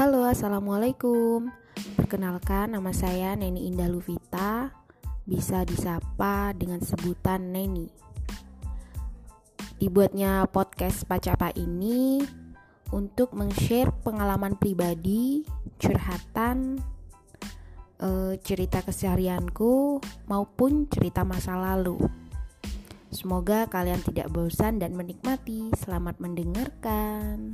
Halo, assalamualaikum. Perkenalkan, nama saya Neni Indah Luvita, bisa disapa dengan sebutan Neni. Dibuatnya podcast Pacapa ini untuk meng-share pengalaman pribadi, curhatan, eh, cerita keseharianku, maupun cerita masa lalu. Semoga kalian tidak bosan dan menikmati. Selamat mendengarkan.